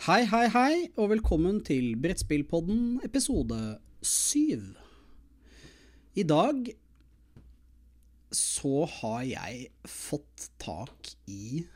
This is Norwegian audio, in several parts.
Hei, hei, hei, og velkommen til Brettspillpodden episode 7. I dag så har jeg fått tak i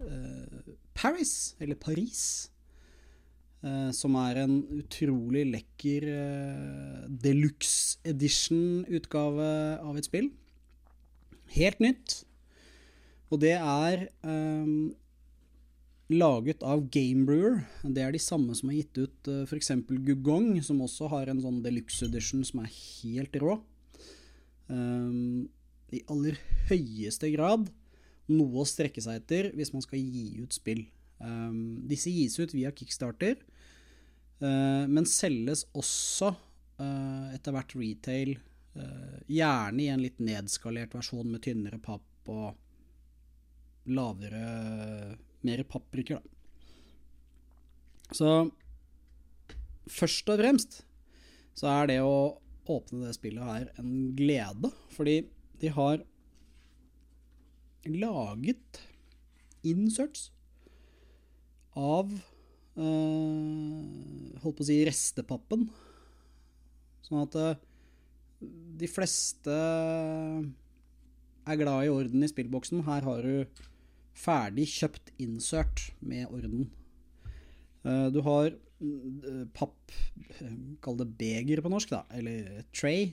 uh, Paris, eller Paris, Uh, som er en utrolig lekker uh, deluxe edition-utgave av et spill. Helt nytt. Og det er eh, laget av Gamebrewer. Det er de samme som har gitt ut uh, f.eks. Gugong, som også har en sånn deluxe edition som er helt rå. Um, I aller høyeste grad noe å strekke seg etter hvis man skal gi ut spill. Um, disse gis ut via Kickstarter, uh, men selges også uh, etter hvert retail. Uh, gjerne i en litt nedskalert versjon med tynnere papp og lavere mer pappbrikker, da. Så først og fremst så er det å åpne det spillet her en glede, fordi de har laget inserts av eh, Holdt på å si restepappen. Sånn at eh, de fleste er glad i orden i spillboksen. Her har du ferdig kjøpt insert med orden. Eh, du har eh, papp Kall det beger på norsk, da. Eller tray.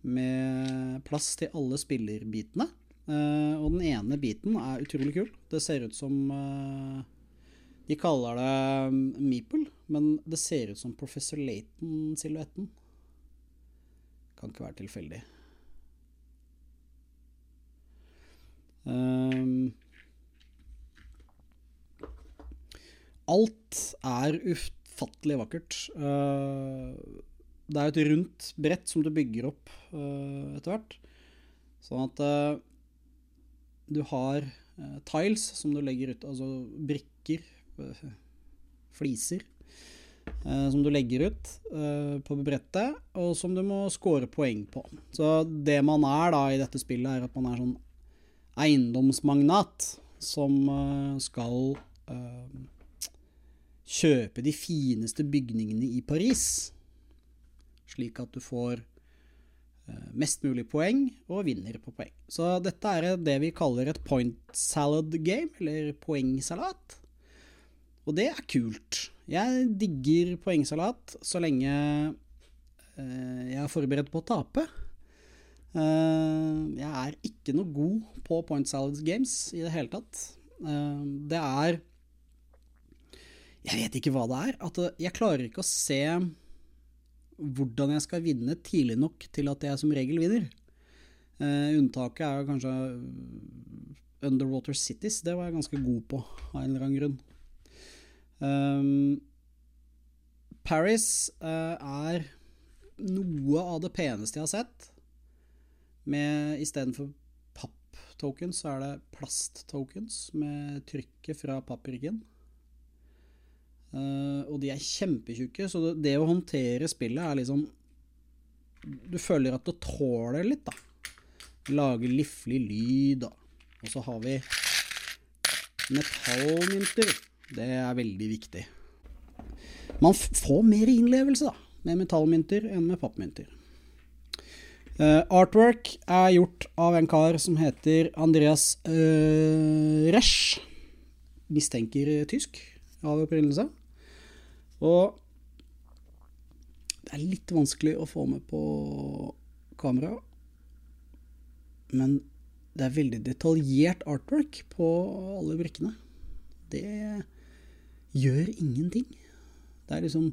Med plass til alle spillerbitene. Eh, og den ene biten er utrolig kul. Det ser ut som De kaller det mm, Meeple, men det ser ut som Professor Laton-silhuetten. Kan ikke være tilfeldig. Um, alt er ufattelig vakkert. Uh, det er et rundt brett som du bygger opp uh, etter hvert. Sånn at uh, du har tiles som du legger ut, altså brikker, fliser, som du legger ut på brettet, og som du må score poeng på. Så det man er da i dette spillet, er at man er sånn eiendomsmagnat som skal kjøpe de fineste bygningene i Paris, slik at du får eh, mest mulig poeng og vinner på poeng. Så dette er det vi kaller et point salad game, eller poengsalat. Og det er kult. Jeg digger poengsalat så lenge eh, jeg er forberedt på å tape. Eh, jeg er ikke noe god på point salad games i det hele tatt. Det er jeg vet ikke hva det er. At jeg klarer ikke å se hvordan jeg skal vinne tidlig nok til at jeg som regel vinner. Uh, unntaket er kanskje Underwater Cities. Det var jeg ganske god på, av en eller annen grunn. Um, Paris uh, er noe av det peneste jeg har sett. Med Istedenfor papptokens, så er det plast-tokens med trykket fra pappriggen. Uh, og de er kjempetjukke, så det, det, å håndtere spillet er liksom Du føler at det tåler litt, da. Lager liflig lyd, da. Og så har vi metallmynter. Det er veldig viktig. Man får mer innlevelse da, med metallmynter enn med pappmynter. Uh, artwork er gjort av en kar som heter Andreas uh, Resch. Mistenker tysk av opprinnelse. Og det er litt vanskelig å få med på kamera, men det er veldig detaljert artwork på alle brikkene. Det gjør ingenting. Det er liksom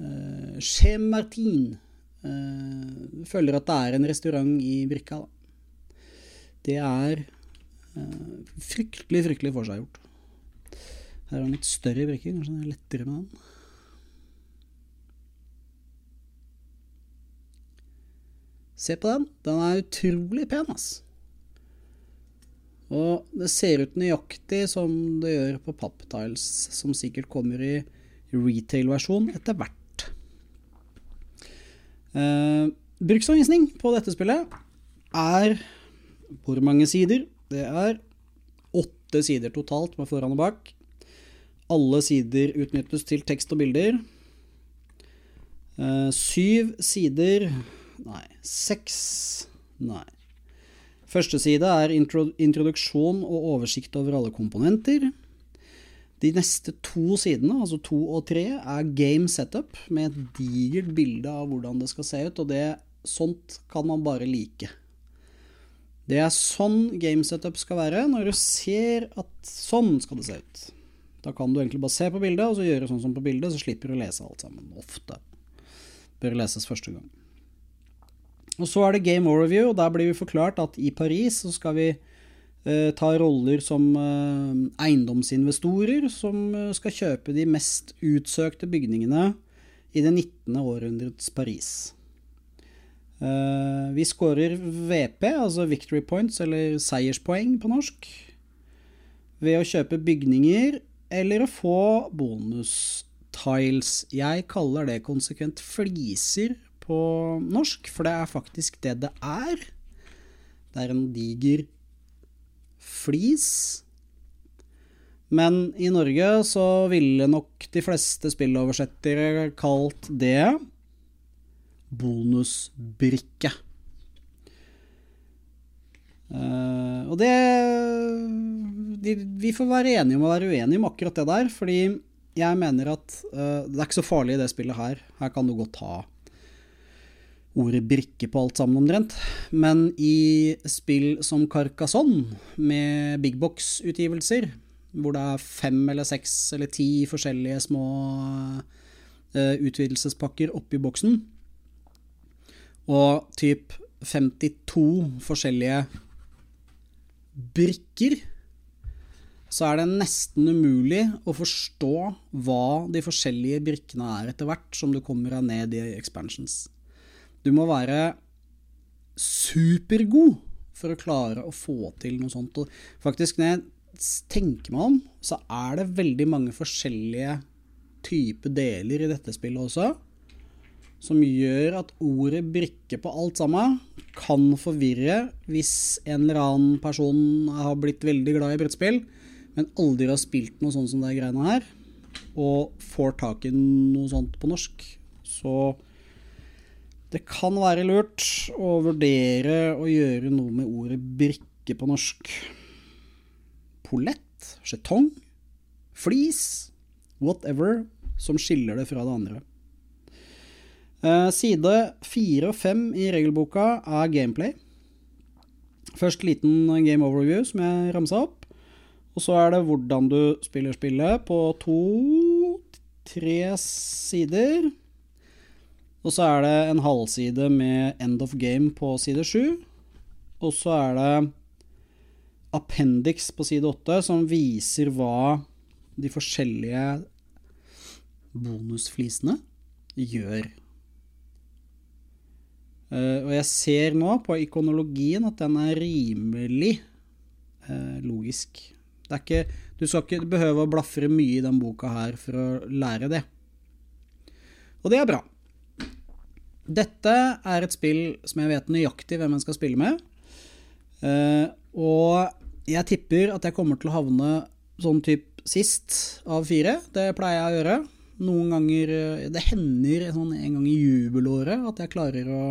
uh, Che Martin. Uh, føler at det er en restaurant i brikka, da. Det er uh, fryktelig, fryktelig forseggjort. Her er den litt større brikke, kanskje den er lettere med den. Se på den. Den er utrolig pen, ass. Og det ser ut nøyaktig som det gjør på papptiles, som sikkert kommer i retail-versjon etter hvert. Eh, bruksanvisning på dette spillet er hvor mange sider? Det er åtte sider totalt med foran og bak. Alle sider utnyttes til tekst og bilder. Uh, syv sider Nei. Seks Nei. Første side er introduksjon og oversikt over alle komponenter. De neste to sidene, altså to og tre, er game setup med et digert bilde av hvordan det skal se ut, og det, sånt kan man bare like. Det er sånn game setup skal være, når du ser at sånn skal det se ut. Da kan du egentlig bare se på bildet, og så gjøre sånn som på bildet, så slipper du å lese alt sammen. Ofte. Bør leses første gang. Og så er det game overview, og der blir vi forklart at i Paris så skal vi eh, ta roller som eh, eiendomsinvestorer som eh, skal kjøpe de mest utsøkte bygningene i det 19. århundrets Paris. Vi scorer VP, altså Victory Points, eller seierspoeng på norsk, ved å kjøpe bygninger eller å få bonus-tiles. Jeg kaller det konsekvent fliser på norsk, for det er faktisk det det er. Det er en diger flis. Men i Norge så ville nok de fleste spilloversettere kalt det bonusbrikke. Uh, og det de, Vi får være enige om å være uenige om akkurat det der, fordi jeg mener at uh, det er ikke så farlig i det spillet her. Her kan du godt ha ordet brikke på alt sammen omtrent. Men i spill som Carcassonne, med big box-utgivelser, hvor det er fem eller seks eller ti forskjellige små uh, utvidelsespakker oppi boksen, og typ 52 forskjellige brikker, så er det nesten umulig å forstå hva de forskjellige brikkene er etter hvert som du kommer deg ned i expansions. Du må være supergod for å klare å få til noe sånt. Og faktisk, når jeg tenker meg om, så er det veldig mange forskjellige typer deler i dette spillet også, som gjør at ordet brikke på alt sammen kan forvirre hvis en eller annen person har blitt veldig glad i brettspill, men aldri har spilt noe sånt som det greiene her, og får tak i noe sånt på norsk. Så det kan være lurt å vurdere å gjøre noe med ordet brikke på norsk. Pollett, skjetong, flis, whatever som skiller det fra det andre. Eh, side fire og fem i regelboka er gameplay. Først liten game overview som jeg ramsa opp. Og så er det hvordan du spiller spillet på to-tre sider. Og så er det en halvside med End of Game på side 7. Og så er det appendix på side 8 som viser hva de forskjellige bonusflisene gjør. Uh, og jeg ser nå på ikonologien at den er rimelig uh, logisk. Det er ikke, du skal ikke behøve å blafre mye i den boka her for å lære det. Og det er bra. Dette er et spill som jeg vet nøyaktig hvem en skal spille med. Uh, og jeg tipper at jeg kommer til å havne sånn type sist av fire. Det pleier jeg å gjøre. Noen ganger eh, Det hender sånn en gang i jubelåret at jeg klarer å,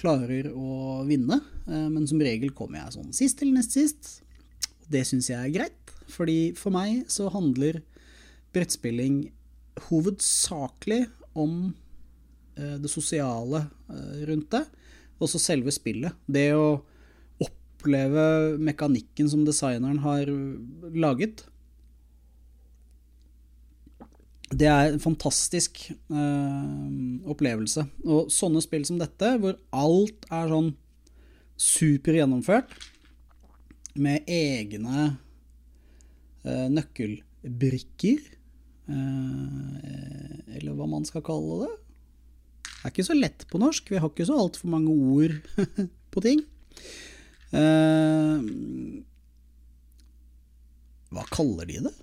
klarer å vinne. Uh, men som regel kommer jeg sånn sist eller nest sist. Det syns jeg er greit, fordi for meg så handler brettspilling hovedsakelig om Eh, det sosiale eh, rundt det, og så selve spillet. Det å oppleve mekanikken som designeren har laget. Det er en fantastisk uh, opplevelse. Og sånne spill som dette, hvor alt er sånn super gjennomført, med egne uh, nøkkelbrikker, uh, eller hva man skal kalle det, er ikke så lett på norsk. Vi har ikke så altfor mange ord på ting. Uh, hva kaller de det,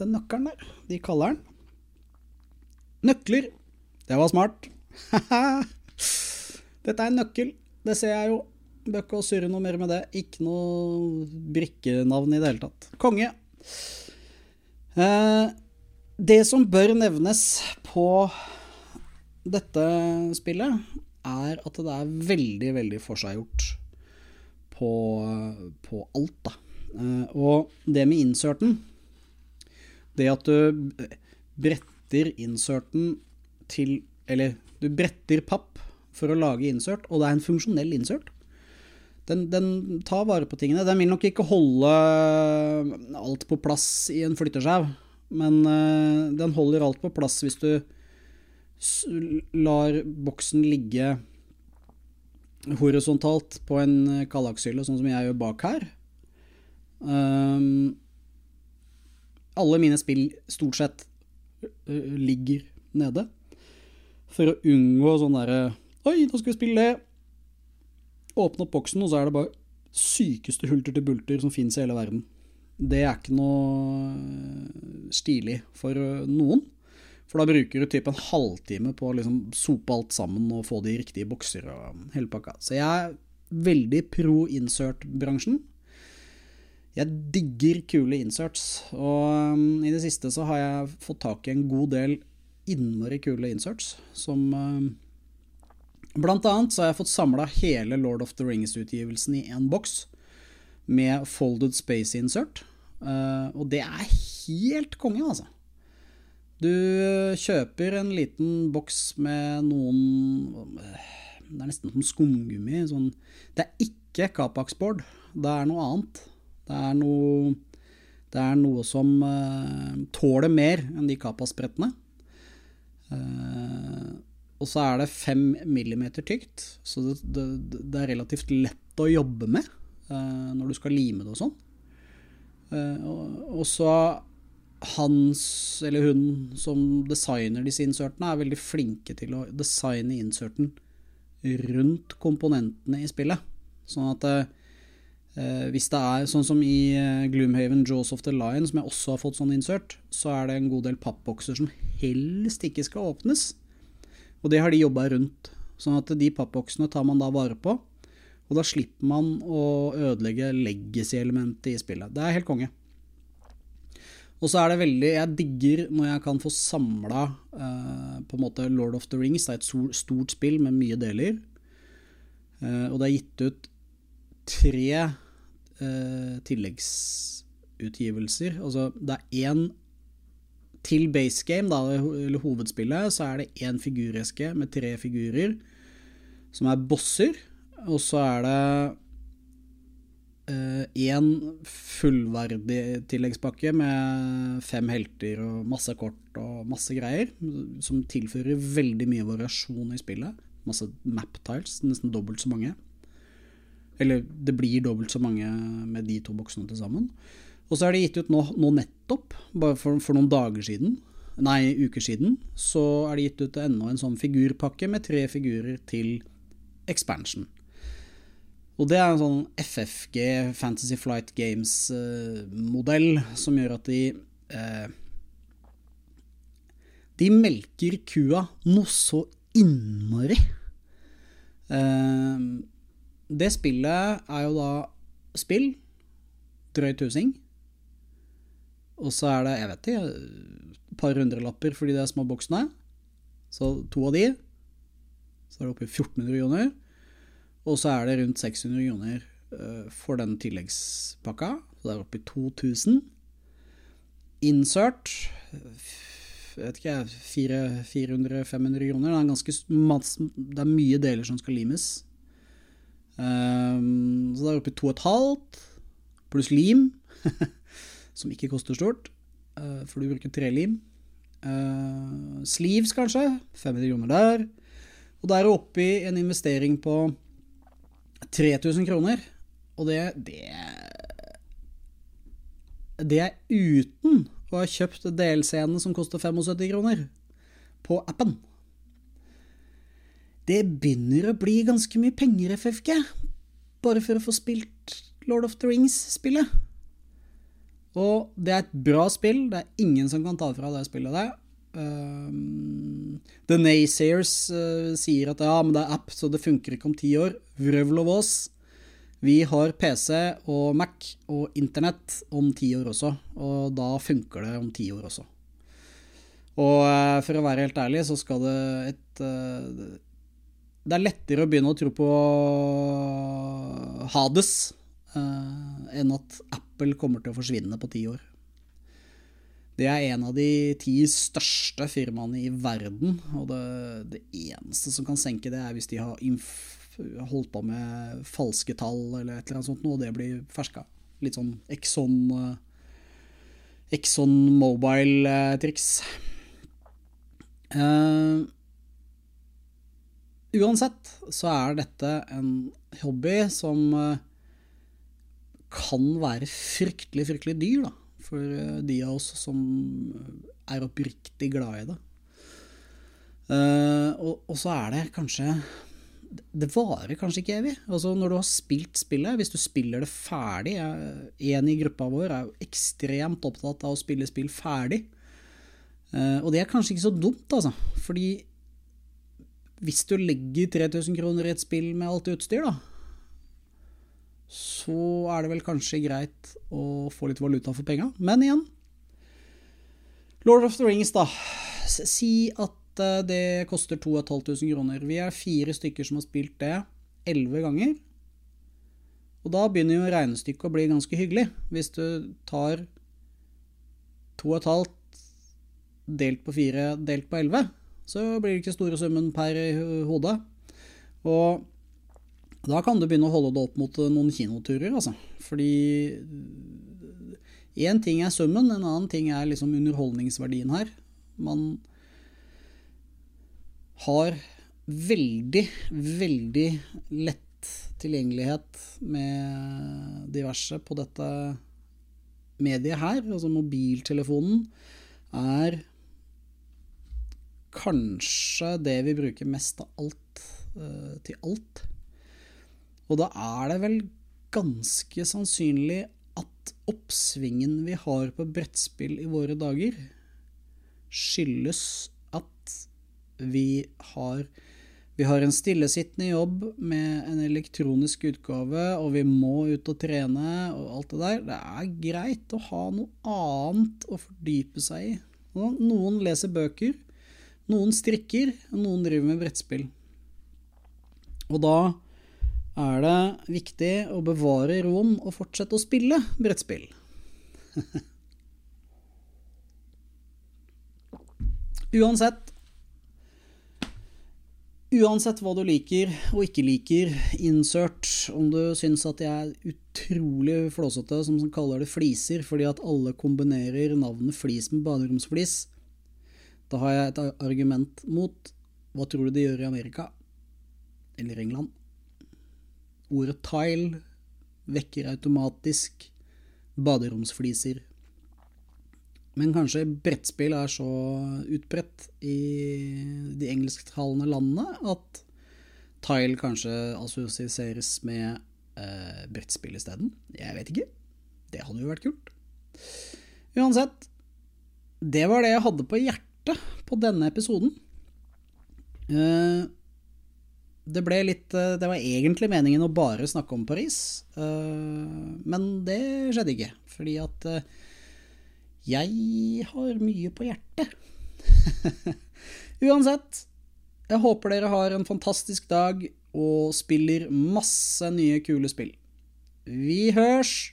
den nøkkelen der? De kaller den Nøkler. Det var smart. Dette er en nøkkel. Det ser jeg jo. Bør ikke surre noe mer med det. Ikke noe brikkenavn i det hele tatt. Konge. Eh, det som bør nevnes på dette spillet, er at det er veldig, veldig forseggjort på, på alt, da. Eh, og det med inserten Det at du bretter inserten til Eller du bretter papp for å lage insert, og det er en funksjonell insert. Den, den, tar vare på tingene. Den vil nok ikke holde alt på plass i en flyttesjau, men uh, den holder alt på plass hvis du lar boksen ligge horisontalt på en kallakshylle, sånn som jeg gjør bak her. Um, alle mine spill stort sett ligger nede. For å unngå sånn derre Oi, nå skal vi spille det! Åpne opp boksen, og så er det bare sykeste hulter til bulter som fins i hele verden. Det er ikke noe stilig for noen. For da bruker du typ en halvtime på å liksom sope alt sammen og få de riktige bokser og hele pakka. Så jeg er veldig pro insert-bransjen. Jeg digger kule inserts, og um, i det siste så har jeg fått tak i en god del innmari kule inserts som um, Blant annet så har jeg fått samla hele Lord of the Rings-utgivelsen i én boks med folded space insert, uh, og det er helt konge, altså. Du kjøper en liten boks med noen Det er nesten som skumgummi. Sånn. Det er ikke Capax-board. Det er noe annet. Det er noe, det er noe som uh, tåler mer enn de Capas-brettene. Uh, og så er det fem millimeter tykt, så det, det, det, er relativt lett å jobbe med uh, når du skal lime det og sånn. og, og så hans eller hun som designer disse insertene, er veldig flinke til å designe inserten rundt komponentene i spillet. Sånn at eh, hvis det er sånn som i eh, Gloomhaven Jaws of the Lion, som jeg også har fått sånn insert, så er det en god del pappbokser som helst ikke skal åpnes. Og det har de jobba rundt. Sånn at de pappboksene tar man da vare på. Og da slipper man å ødelegge legacy-elementet i spillet. Det er helt konge. Og så er det veldig Jeg digger når jeg kan få samla uh, på en måte Lord of the Rings. Det er et stort spill med mye deler. Uh, og det er gitt ut tre uh, tilleggsutgivelser. Altså det er én til base game, da, eller hovedspillet, så er det én figureske med tre figurer som er bosser. Og så er det én uh, fullverdig tilleggspakke med fem helter og masse kort og masse greier, som tilfører veldig mye variasjon i spillet. Masse map tiles, nesten dobbelt så mange. Eller det blir dobbelt så mange med de to boksene til sammen. Og så er det gitt ut nå, nå nettopp, bare for, for, noen dager siden, nei, uker siden, så er det gitt ut enda en sånn figurpakke med tre figurer til expansion. Og det er en sånn FFG, Fantasy Flight Games-modell, eh, som gjør at de eh, De melker kua noe så innmari. Uh, det spillet er jo da spill, drøy tusing. Og så er det, jeg vet ikke, et par hundrelapper fordi det er små boksene. Så to av de. Så er det oppe i 1400 kroner. Og så er det rundt 600 kroner uh, for den tilleggspakka. Så det er oppe i 2000. Insert jeg vet ikke, 400-500 kroner. Det er, ganske, det er mye deler som skal limes. Um, så det er oppe i 2,5 pluss lim, som ikke koster stort, uh, for du bruker trelim. Uh, sleeves, kanskje. 500 kroner der. Og da er du oppe i en investering på 3000 kroner. Og det, det Det er uten å ha kjøpt DLC-ene som koster 75 kroner på appen. Det begynner å bli ganske mye penger, FFG, bare for å få spilt Lord of the Rings-spillet. Og det er et bra spill, det er ingen som kan ta fra det spillet der. Um, The Naysayers uh, sier at ja, men det er app, så det funker ikke om ti år. Vrøvl og vås. Vi har PC og Mac og internett om ti år også, og da funker det om ti år også. Og uh, for å være helt ærlig, så skal det et eh, Det er lettere å begynne å tro på Hades eh, enn at Apple kommer til å forsvinne på ti år. Det er en av de ti største firmaene i verden, og det, det eneste som kan senke det, er hvis de har holdt på med falske tall eller et eller annet sånt, og det blir ferska. Litt sånn Exxon, Exxon Mobile-triks. Uh, uansett så er dette en hobby som uh, kan være fryktelig, fryktelig dyr, da. For uh, de av oss som er oppriktig glad i det. Og, og, så er det kanskje Det varer kanskje ikke evig. Altså Når du har spilt spillet, hvis du spiller det ferdig En i gruppa vår er jo ekstremt opptatt av å spille spill ferdig. Og det er kanskje ikke så dumt, altså. Fordi hvis du legger 3000 kroner i et spill med alt utstyr, da, så er det vel kanskje greit å få litt valuta for penga. Men igjen Lord of the Rings, da. Si at uh, det koster 2500 kroner. Vi er fire stykker som har spilt det elleve ganger. Og da begynner jo regnestykket å bli ganske hyggelig. Hvis du tar 2,5 delt på 4 delt på elleve, så blir det ikke store summen per hode. Og da kan du begynne å holde det opp mot noen kinoturer, altså. Fordi én ting er summen, en annen ting er liksom underholdningsverdien her. Man har veldig, veldig lett tilgjengelighet med diverse på dette mediet her. Altså mobiltelefonen er kanskje det vi bruker mest av alt uh, til alt. Og da er det vel ganske sannsynlig at oppsvingen vi har på brettspill i våre dager, skyldes at vi har vi har en stillesittende jobb med en elektronisk utgave, og vi må ut og trene og alt det der. Det er greit å ha noe annet å fordype seg i. Noen leser bøker, noen strikker, noen driver med brettspill. Og da er det viktig å bevare roen og fortsette å spille brettspill. Uansett Uansett hva du liker og ikke liker, insert om du syns at jeg er utrolig flåsete som kaller det fliser fordi at alle kombinerer navnet flis med baderomsflis, da har jeg et argument mot hva tror du de gjør i Amerika? Eller England? Ordet tile vekker automatisk baderomsfliser. Men kanskje brettspill er så utbredt i de engelsktalende landene at tile kanskje assosieres med eh, brettspill isteden. Jeg vet ikke. Det hadde jo vært kult. Uansett, det var det jeg hadde på hjertet hjertet på denne episoden. Eh, det ble litt eh, Det var egentlig meningen å bare snakke om Paris, eh, men det skjedde ikke. Fordi at jeg har mye på hjertet. Uansett, jeg håper dere har en fantastisk dag og spiller masse nye, kule spill. Vi hørs!